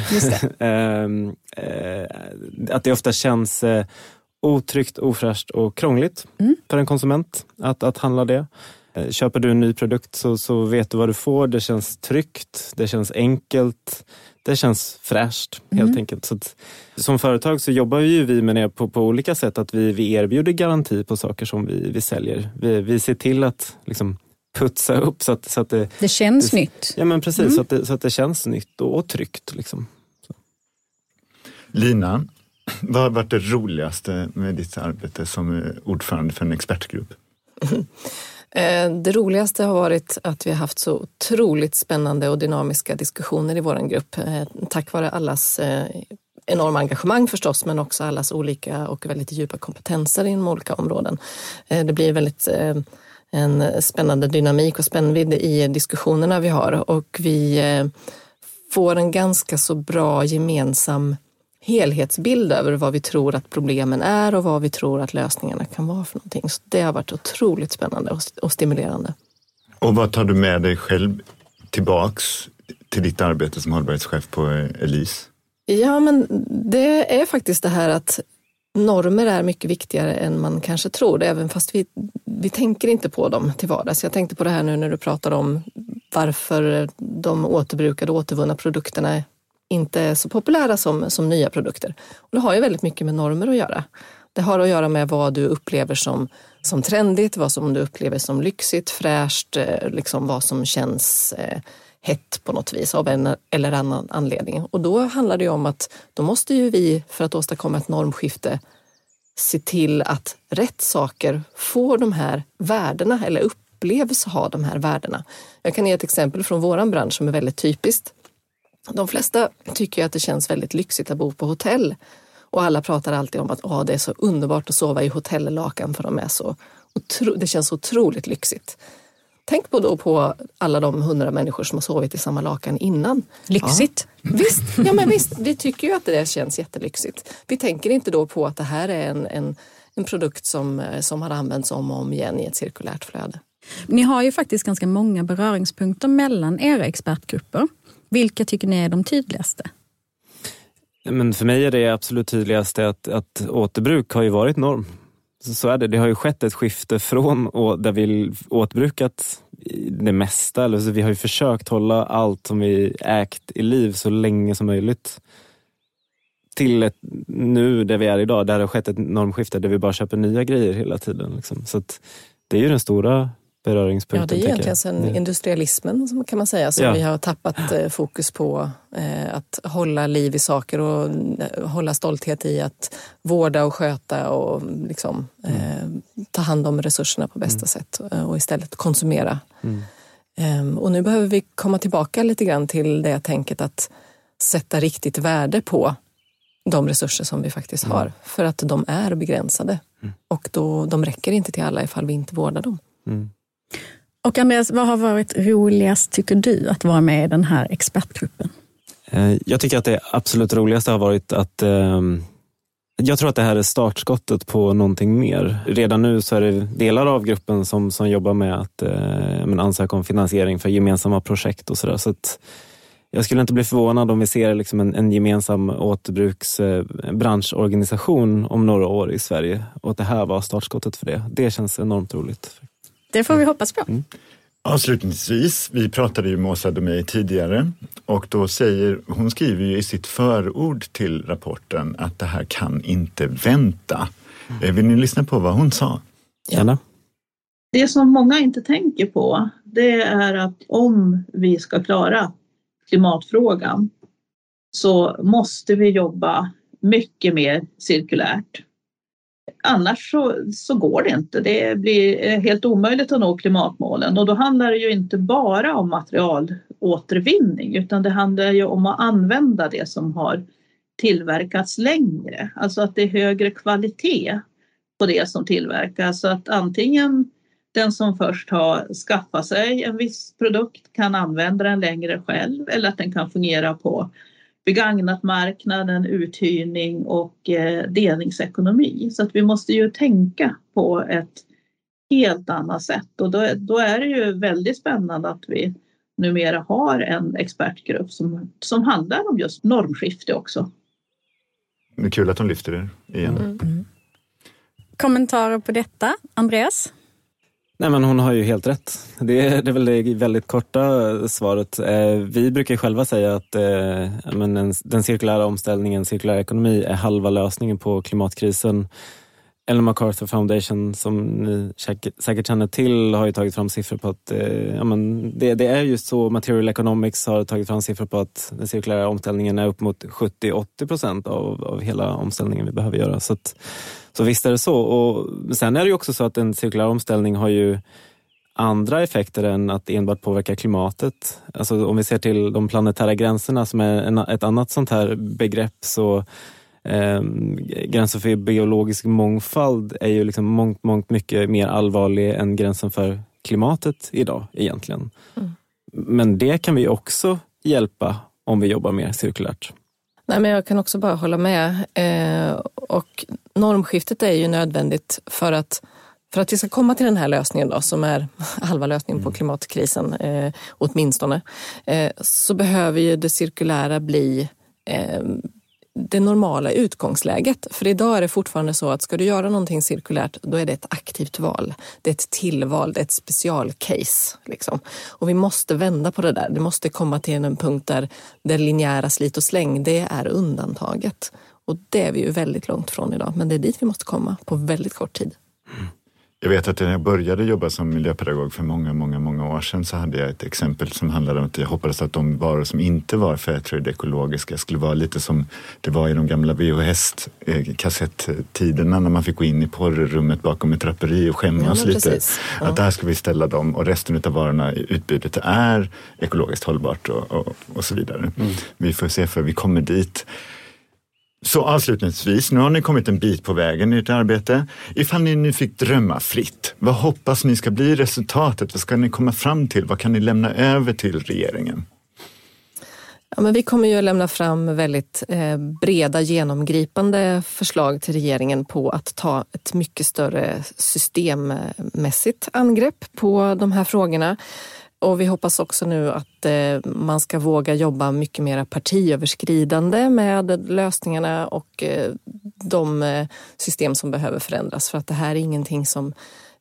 [laughs] Ehm, eh, att det ofta känns eh, otryggt, ofräscht och krångligt för en konsument att, att handla det. Eh, köper du en ny produkt så, så vet du vad du får. Det känns tryggt, det känns enkelt, det känns fräscht helt Mm. enkelt. Så att, som företag så jobbar ju vi med det på, på olika sätt. Att vi, vi erbjuder garanti på saker som vi, vi säljer. Vi, vi ser till att liksom, putsa upp så att, så att det, Det känns Det- nytt. ja, men precis, Mm. så, att det, så att det känns nytt och, och tryggt. Liksom. Lina, [clears throat] vad har varit det roligaste med ditt arbete som ordförande för en expertgrupp? [laughs] Eh, det roligaste har varit att vi har haft så otroligt spännande och dynamiska diskussioner i vår grupp. Eh, tack vare allas eh, enorma engagemang förstås, men också allas olika och väldigt djupa kompetenser inom olika områden. Det blir väldigt en spännande dynamik och spännvidd i diskussionerna vi har och vi får en ganska så bra gemensam helhetsbild över vad vi tror att problemen är och vad vi tror att lösningarna kan vara för någonting. Så det har varit otroligt spännande och, stimulerande. Och vad tar du med dig själv tillbaks till ditt arbete som hållbarhetschef på eh, Elise? Ja, men det är faktiskt det här att normer är mycket viktigare än man kanske tror, även fast vi, vi tänker inte på dem till vardags. Jag tänkte på det här nu när du pratar om varför de återbrukade och återvunna produkterna inte är så populära som, som nya produkter. Och det har ju väldigt mycket med normer att göra. Det har att göra med vad du upplever som, som trendigt, vad som du upplever som lyxigt, fräscht, eh, liksom vad som känns eh, hett på något vis av en eller annan anledning. Och då handlar det ju om att då måste ju vi för att åstadkomma ett normskifte se till att rätt saker får de här värdena eller upplevs ha de här värdena. Jag kan ge ett exempel från våran bransch som är väldigt typiskt. De flesta tycker att det känns väldigt lyxigt att bo på hotell och alla pratar alltid om att Åh, det är så underbart att sova i hotellakan för de är så otro- det känns otroligt lyxigt. Tänk på då på alla de hundra människor som har sovit i samma lakan innan. Lyxigt. Visst, ja men visst, vi tycker ju att det känns jättelyxigt. Vi tänker inte då på att det här är en, en, en produkt som, eh, som har använts om och om igen i ett cirkulärt flöde. Ni har ju faktiskt ganska många beröringspunkter mellan era expertgrupper. Vilka tycker ni är de tydligaste? Men för mig är det absolut tydligaste att, att återbruk har ju varit norm. Så, så är det. Det har ju skett ett skifte från och där vi återbrukat det mesta. Alltså vi har ju försökt hålla allt som vi ägt i liv så länge som möjligt. Till ett, nu där vi är idag, där det har skett ett normskifte där vi bara köper nya grejer hela tiden. Liksom. Så att det är ju den stora beröringspunkten. Ja, det är egentligen sen industrialismen som kan man säga som Ja. vi har tappat eh, fokus på. Eh, att hålla liv i saker och eh, hålla stolthet i att vårda och sköta och liksom, eh, ta hand om resurserna på bästa sätt eh, och istället konsumera. Mm. Ehm, Och nu behöver vi komma tillbaka lite grann till det tänket att sätta riktigt värde på de resurser som vi faktiskt har. För att de är begränsade och då, de räcker inte till alla ifall vi inte vårdar dem. Mm. Och Andreas, vad har varit roligast tycker du att vara med i den här expertgruppen? Eh, jag tycker att det absolut roligaste har varit att ehm, jag tror att det här är startskottet på någonting mer. Redan nu så är det delar av gruppen som, som jobbar med att eh, ansöka om finansiering för gemensamma projekt och sådär. Så att jag skulle inte bli förvånad om vi ser liksom en, en gemensam återbruksbranschorganisation eh, om några år i Sverige och att det här var startskottet för det. Det känns enormt roligt. Det får vi hoppas på. Avslutningsvis, vi pratade ju med Åsa Domeij tidigare och då säger, hon skriver ju i sitt förord till rapporten att det här kan inte vänta. Eh, Vill ni lyssna på vad hon sa? Gärna. Det som många inte tänker på det är att om vi ska klara klimatfrågan så måste vi jobba mycket mer cirkulärt. Annars så, så går det inte. Det blir eh, helt omöjligt att nå klimatmålen och då handlar det ju inte bara om materialåtervinning utan det handlar ju om att använda det som har tillverkats längre. Alltså att det är högre kvalitet på det som tillverkas. Så att antingen den som först har skaffat sig en viss produkt kan använda den längre själv eller att den kan fungera på begagnatmarknaden, uthyrning och eh, delningsekonomi. Så att vi måste ju tänka på ett helt annat sätt och då, då är det ju väldigt spännande att vi numera har en expertgrupp som, som handlar om just normskifte också. Det är kul att hon lyfter det igen. Mm. Kommentarer på detta, Andreas? Nej, men hon har ju helt rätt. Det är, det är väl det väldigt korta eh, svaret. Eh, vi brukar själva säga att eh, men den cirkulära omställningen, cirkulär ekonomi, är halva lösningen på klimatkrisen. Ellen MacArthur Foundation, som ni säkert känner till, har ju tagit fram siffror på att ja, men det, det, är just så. Material Economics har tagit fram siffror på att den cirkulära omställningen är upp mot 70-80 procent av, av hela omställningen vi behöver göra. Så, att, så visst är det så. Och sen är det ju också så att en cirkulär omställning har ju andra effekter än att enbart påverka klimatet. Alltså om vi ser till de planetära gränserna som är en, ett annat sånt här begrepp så eh, gränsen för biologisk mångfald är ju liksom mångt, mångt mycket mer allvarlig än gränsen för klimatet idag egentligen. Mm. Men det kan vi också hjälpa om vi jobbar mer cirkulärt. Nej, men jag kan också bara hålla med. Eh, och normskiftet är ju nödvändigt för att för att vi ska komma till den här lösningen då, som är [laughs] halva lösningen på mm. klimatkrisen, eh, åtminstone, eh, så behöver ju det cirkulära bli eh, det normala utgångsläget. För idag är det fortfarande så att ska du göra någonting cirkulärt, då är det ett aktivt val. Det är ett tillval, det är ett specialcase. Liksom. Och vi måste vända på det där. Det måste komma till en punkt där det linjära slit och släng, det är undantaget. Och det är vi ju väldigt långt från idag, men det är dit vi måste komma på väldigt kort tid. Jag vet att när jag började jobba som miljöpedagog för många, många, många år sedan så hade jag ett exempel som handlade om att jag hoppades att de varor som inte var Fairtrade ekologiska skulle vara lite som det var i de gamla VHS-kassettiderna när man fick gå in i porrrummet bakom ett draperi och skämmas ja, lite. Ja. Att där ska vi ställa dem och resten av varorna i utbudet är ekologiskt hållbart och, och, och så vidare. Mm. Vi får se för vi kommer dit. Så avslutningsvis, nu har ni kommit en bit på vägen i ert arbete. Ifall ni nu fick drömma fritt, vad hoppas ni ska bli resultatet? Vad ska ni komma fram till? Vad kan ni lämna över till regeringen? Ja, men vi kommer ju att lämna fram väldigt eh, breda genomgripande förslag till regeringen på att ta ett mycket större systemmässigt angrepp på de här frågorna. Och vi hoppas också nu att eh, man ska våga jobba mycket mer partiöverskridande med lösningarna och eh, de eh, system som behöver förändras. För att det här är ingenting som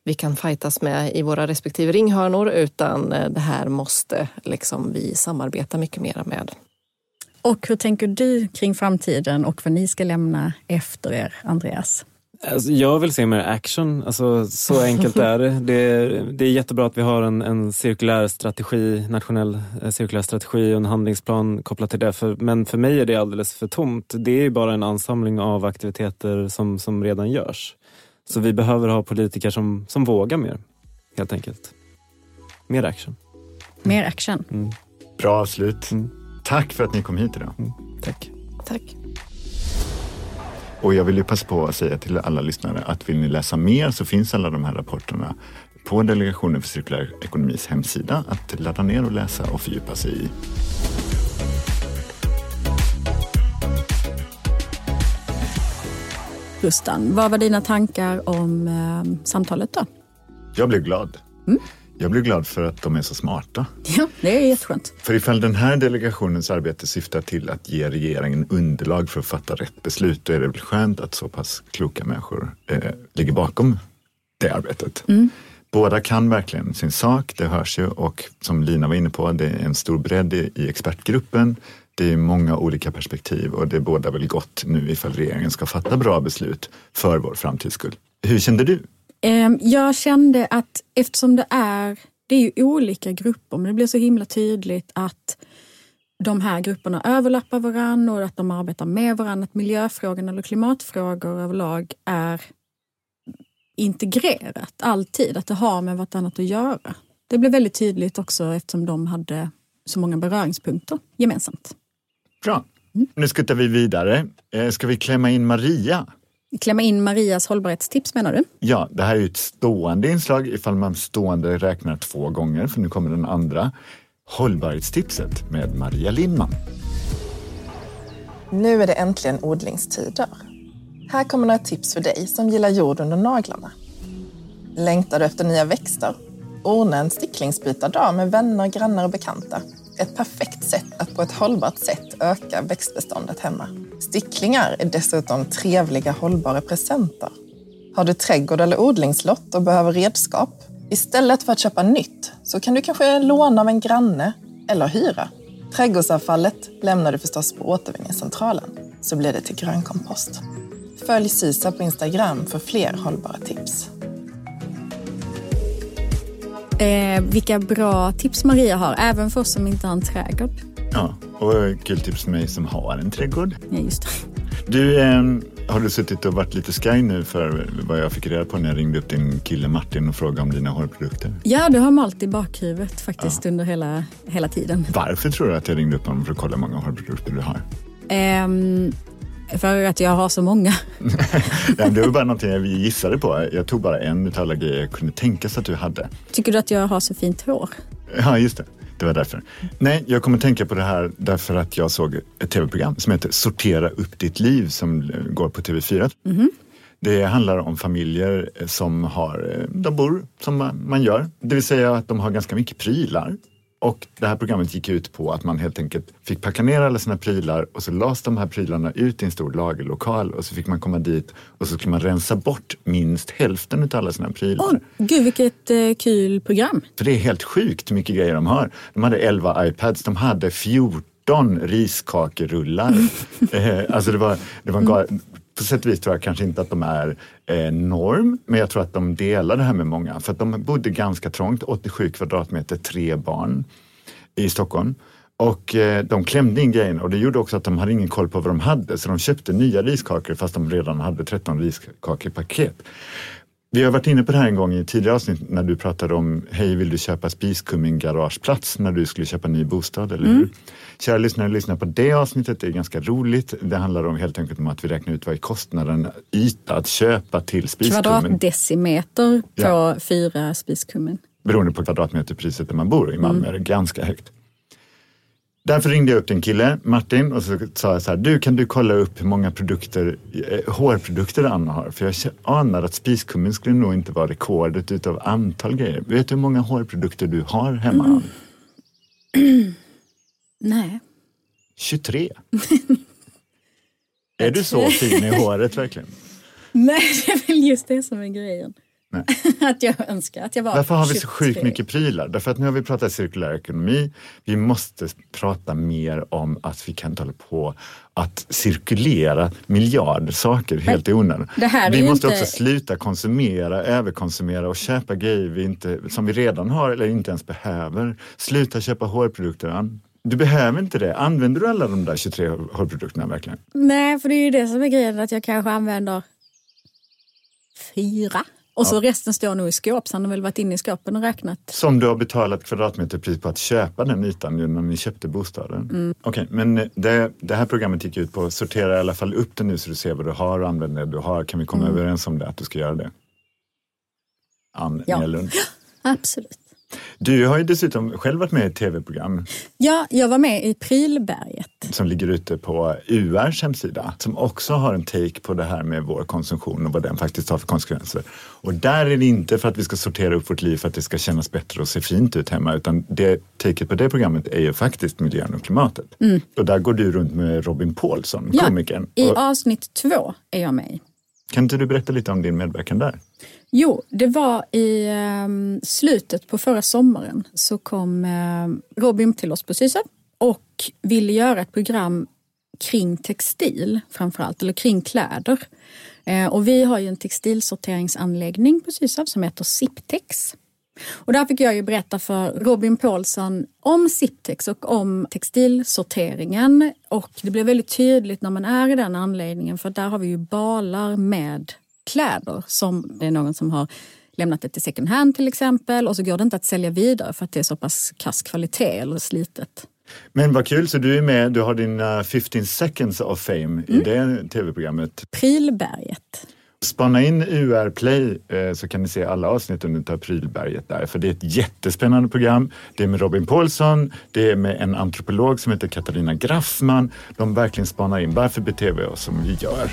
vi kan fightas med i våra respektive ringhörnor utan eh, det här måste liksom vi samarbeta mycket mer med. Och hur tänker du kring framtiden och vad ni ska lämna efter er, Andreas? Alltså, jag vill se mer action, alltså, så enkelt är det. det. Är, det är jättebra att vi har en, en cirkulär strategi, nationell eh, cirkulär strategi och en handlingsplan kopplat till det. För, men för mig är det alldeles för tomt. Det är bara en ansamling av aktiviteter som, som redan görs. Så vi behöver ha politiker som, som vågar mer, helt enkelt. Mer action. Mer action. Mm. Bra avslut. Mm. Tack för att ni kom hit idag. Mm. Tack. Tack. Och jag vill ju passa på att säga till alla lyssnare att vill ni läsa mer så finns alla de här rapporterna på Delegationen för cirkulär ekonomis hemsida att ladda ner och läsa och fördjupa sig i. Rustan, vad var dina tankar om eh, samtalet då? Jag blev glad. Mm. Jag blir glad för att de är så smarta. Ja, det är jätteskönt. För ifall den här delegationens arbete syftar till att ge regeringen underlag för att fatta rätt beslut, då är det väl skönt att så pass kloka människor eh, ligger bakom det arbetet. Mm. Båda kan verkligen sin sak, det hörs ju och som Lina var inne på, det är en stor bredd i, i expertgruppen. Det är många olika perspektiv och det båda väl gott nu ifall regeringen ska fatta bra beslut för vår framtids skull. Hur kände du? Ehm, jag kände att eftersom det är, det är ju olika grupper, men det blir så himla tydligt att de här grupperna överlappar varandra och att de arbetar med varandra. Att miljöfrågor eller klimatfrågor överlag är integrerat alltid, att det har med vartannat att göra. Det blev väldigt tydligt också eftersom de hade så många beröringspunkter gemensamt. Bra. Mm. Nu skuttar vi vidare. Eh, ska vi klämma in Maria? Klämma in Marias hållbarhetstips menar du? Ja, det här är ett stående inslag ifall man stående räknar två gånger, för nu kommer den andra. Hållbarhetstipset med Maria Lindman. Nu är det äntligen odlingstider. Här kommer några tips för dig som gillar jord under naglarna. Längtar du efter nya växter? Ordna en sticklingsbytardag med vänner, grannar och bekanta. Ett perfekt sätt att på ett hållbart sätt öka växtbeståndet hemma. Sticklingar är dessutom trevliga hållbara presenter. Har du trädgård eller odlingslott och behöver redskap? Istället för att köpa nytt så kan du kanske låna av en granne eller hyra. Trädgårdsavfallet lämnar du förstås på återvinningscentralen så blir det till grönkompost. Följ Sisa på Instagram för fler hållbara tips. Eh, vilka bra tips Maria har, även för oss som inte har en trädgård. Ja, och kul tips för mig som har en trädgård. Ja, just det. Du, eh, har du suttit och varit lite sky nu för vad jag fick reda på när jag ringde upp din kille Martin och frågade om dina hårprodukter? Ja, du har malt i bakhuvudet faktiskt under hela, hela tiden. Varför tror du att jag ringde upp honom för att kolla hur många hårprodukter du har? Ehm, för att jag har så många. [laughs] Nej, det var bara någonting jag gissade på. Jag tog bara en av alla grejer jag kunde tänka sig att du hade. Tycker du att jag har så fint hår? Ja, just det. Det var därför. Nej, jag kommer tänka på det här därför att jag såg ett tv-program som heter Sortera upp ditt liv som går på TV4. Det handlar om familjer som har, de bor som man gör. Det vill säga att de har ganska mycket prylar. Och det här programmet gick ut på att man helt enkelt fick packa ner alla sina prylar och så lades de här prylarna ut i en stor lagerlokal och så fick man komma dit och så skulle man rensa bort minst hälften av alla sina prylar. Åh, gud vilket eh, kul program. För det är helt sjukt hur mycket grejer de har. De hade 11 iPads, de hade 14 riskakerullar. [laughs] eh, alltså det var, det var en gal- på sätt och vis tror jag kanske inte att de är eh, norm, men jag tror att de delar det här med många. För att de bodde ganska trångt, 87 kvadratmeter, tre barn i Stockholm. Och eh, de klämde in grejerna och det gjorde också att de hade ingen koll på vad de hade så de köpte nya riskakor fast de redan hade 13 riskakepaket. Vi har varit inne på det här en gång i tidigare avsnitt när du pratade om Hej, vill du köpa spiskummin garageplats när du skulle köpa ny bostad, eller hur? Kära lyssnare, lyssna på det avsnittet. Det är ganska roligt. Det handlar om helt enkelt om att vi räknar ut vad är kostnaden yta att köpa till spiskummin Kvadratdecimeter på Ja. fyra spiskummin. beroende på kvadratmeterpriset där man bor. I Malmö är det ganska högt. Därför ringde jag upp din kille Martin och så sa jag så här, du kan du kolla upp hur många produkter, eh, hårprodukter Anna har? För jag anar att spiskummin skulle nog inte vara rekordet utav antal grejer. Vet du hur många hårprodukter du har hemma? Anna? [clears throat] Nej. 23. [laughs] är du så fin i håret verkligen? [laughs] Nej, det är väl just det som är grejen. [laughs] Att jag önskar att jag var Varför har vi så 23. sjukt mycket prylar? Därför att nu har vi pratat cirkulär ekonomi. Vi måste prata mer om att vi kan inte hålla på att cirkulera miljarder saker helt i onödan. Vi måste inte- också sluta konsumera, överkonsumera och köpa grejer vi inte, som vi redan har eller inte ens behöver. Sluta köpa hårprodukter. Du behöver inte det. Använder du alla de där 23 hårprodukterna verkligen? Nej, för det är ju det som är grejen att jag kanske använder fyra. Och så resten står nog i skåp, så han har väl varit inne i skåpen och räknat. Som du har betalat kvadratmeterpris på att köpa den ytan ju när ni köpte bostaden. Mm. Okej, men det, det här programmet gick ut på att sortera i alla fall upp det nu så du ser vad du har och använder det du har. Kan vi komma överens om det, att du ska göra det? Ann Mm. Ja. Nälund. [gasps] Absolut. Du har ju dessutom själv varit med i ett tv-program Ja, jag var med i Prylberget. som ligger ute på URs hemsida som också har en take på det här med vår konsumtion och vad den faktiskt har för konsekvenser. Och där är det inte för att vi ska sortera upp vårt liv för att det ska kännas bättre och se fint ut hemma utan det taket på det programmet är ju faktiskt miljön och klimatet. Och där går du runt med Robin Paulsson, Mm. Ja, komikern. I Och avsnitt två är jag med i. kan inte du berätta lite om din medverkan där? Jo, det var i ehm, slutet på förra sommaren så kom ehm, Robin till oss på Sysav och ville göra ett program kring textil framförallt, eller kring kläder. Eh, och vi har ju en textilsorteringsanläggning på Sysav som heter Siptex. Och där fick jag ju berätta för Robin Paulsson om Siptex och om textilsorteringen. Och det blev väldigt tydligt när man är i den anläggningen för där har vi ju balar med kläder som det är någon som har lämnat det till second hand till exempel och så går det inte att sälja vidare för att det är så pass kass kvalitet eller slitet. Men vad kul, så du är med, du har dina 15 seconds of fame i Mm. det tv-programmet. Prilberget. Spana in UR Play eh, så kan ni se alla avsnitten av Prylberget där. För det är ett jättespännande program. Det är med Robin Paulsson, det är med en antropolog som heter Katarina Graffman. De verkligen spanar in varför beter vi oss som vi gör.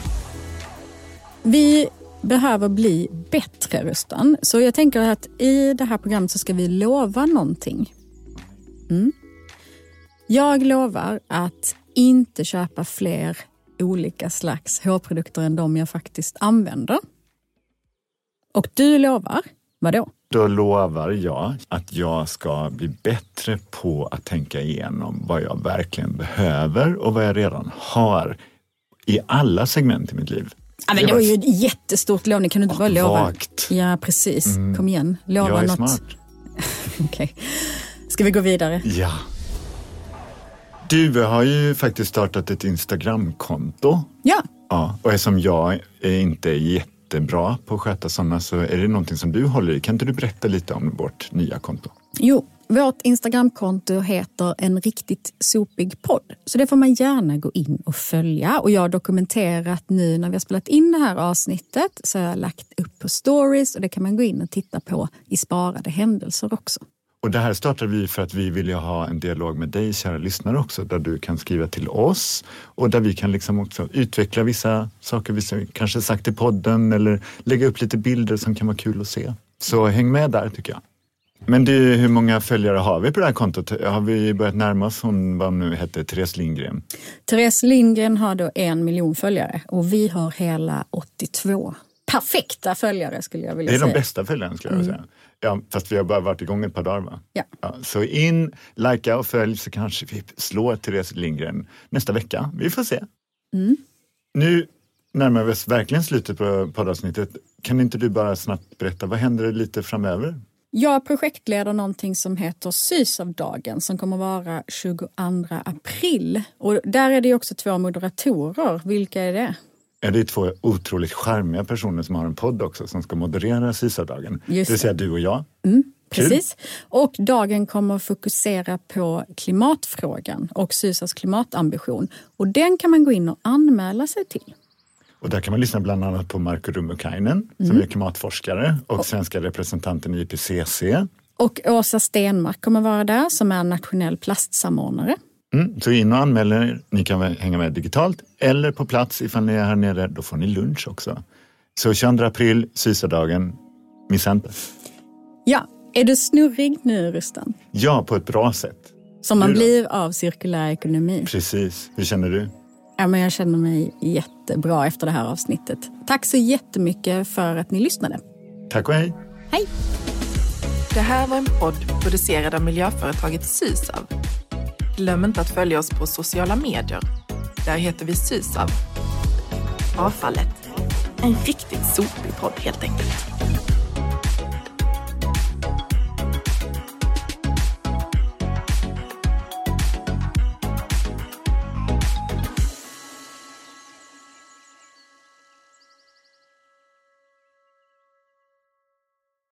Vi behöver bli bättre Rustan. Så jag tänker att i det här programmet så ska vi lova någonting. Mm. Jag lovar att inte köpa fler olika slags hårprodukter än de jag faktiskt använder. Och du lovar, vadå? Då lovar jag att jag ska bli bättre på att tänka igenom vad jag verkligen behöver och vad jag redan har i alla segment i mitt liv. Ja, men det var ju ett jättestort lov, kan du inte bara lova? Vagt. Ja, precis. Kom igen, lova Jag är något. smart. [laughs] Okej. Ska vi gå vidare? Ja. Du har ju faktiskt startat ett Instagramkonto. Ja. Ja, och eftersom jag är inte är jättebra på att sköta sådana så är det någonting som du håller i. Kan inte du berätta lite om vårt nya konto? Jo, vårt Instagramkonto heter En riktigt sopig podd. Så det får man gärna gå in och följa. Och jag har dokumenterat nu när vi har spelat in det här avsnittet så har lagt upp på stories och det kan man gå in och titta på i sparade händelser också. Och det här startade vi för att vi ville ha en dialog med dig kära lyssnare också där du kan skriva till oss och där vi kan liksom också utveckla vissa saker vi kanske sagt i podden eller lägga upp lite bilder som kan vara kul att se. Så häng med där tycker jag. Men du, hur många följare har vi på det här kontot? Har vi börjat närma oss hon, vad nu hette, Therese Lindgren? Therese Lindgren har då en miljon följare och vi har hela 82 perfekta följare skulle jag vilja Det är säga. de bästa följarna skulle jag säga. Ja, fast vi har bara varit igång ett par dagar va? Ja. så in, likea och följ så kanske vi slår Therese Lindgren nästa vecka. Vi får se. Nu närmar vi oss verkligen slutet på poddavsnittet. Kan inte du bara snabbt berätta, vad händer lite framöver? Jag projektleder någonting som heter Sysavdagen som kommer vara 22 april. Och där är det också två moderatorer. Vilka är det? Ja, det är två otroligt charmiga personer som har en podd också som ska moderera Sysavdagen. Det Just vill det. säga du och jag. Kul. Precis. Och dagen kommer att fokusera på klimatfrågan och Sysas klimatambition. Och den kan man gå in och anmäla sig till. Och där kan man lyssna bland annat på Marko Rummukainen som Mm. är klimatforskare och svenska representanten i IPCC. Och Åsa Stenmark kommer vara där som är nationell plastsamordnare. Mm, så in och anmäl er. Ni kan hänga med digitalt eller på plats ifall ni är här nere. Då får ni lunch också. Så 22 april, Sysadagen, missa inte. Ja, är du snurrig nu Rustan? Ja, på ett bra sätt. Som man blir av cirkulär ekonomi. Precis. Hur känner du? Ja, men jag känner mig jättebra efter det här avsnittet. Tack så jättemycket för att ni lyssnade. Tack och hej! Hej! Det här var en podd producerad av miljöföretaget Sysav. Glöm inte att följa oss på sociala medier. Där heter vi Sysav. Avfallet. En riktigt sopig podd helt enkelt.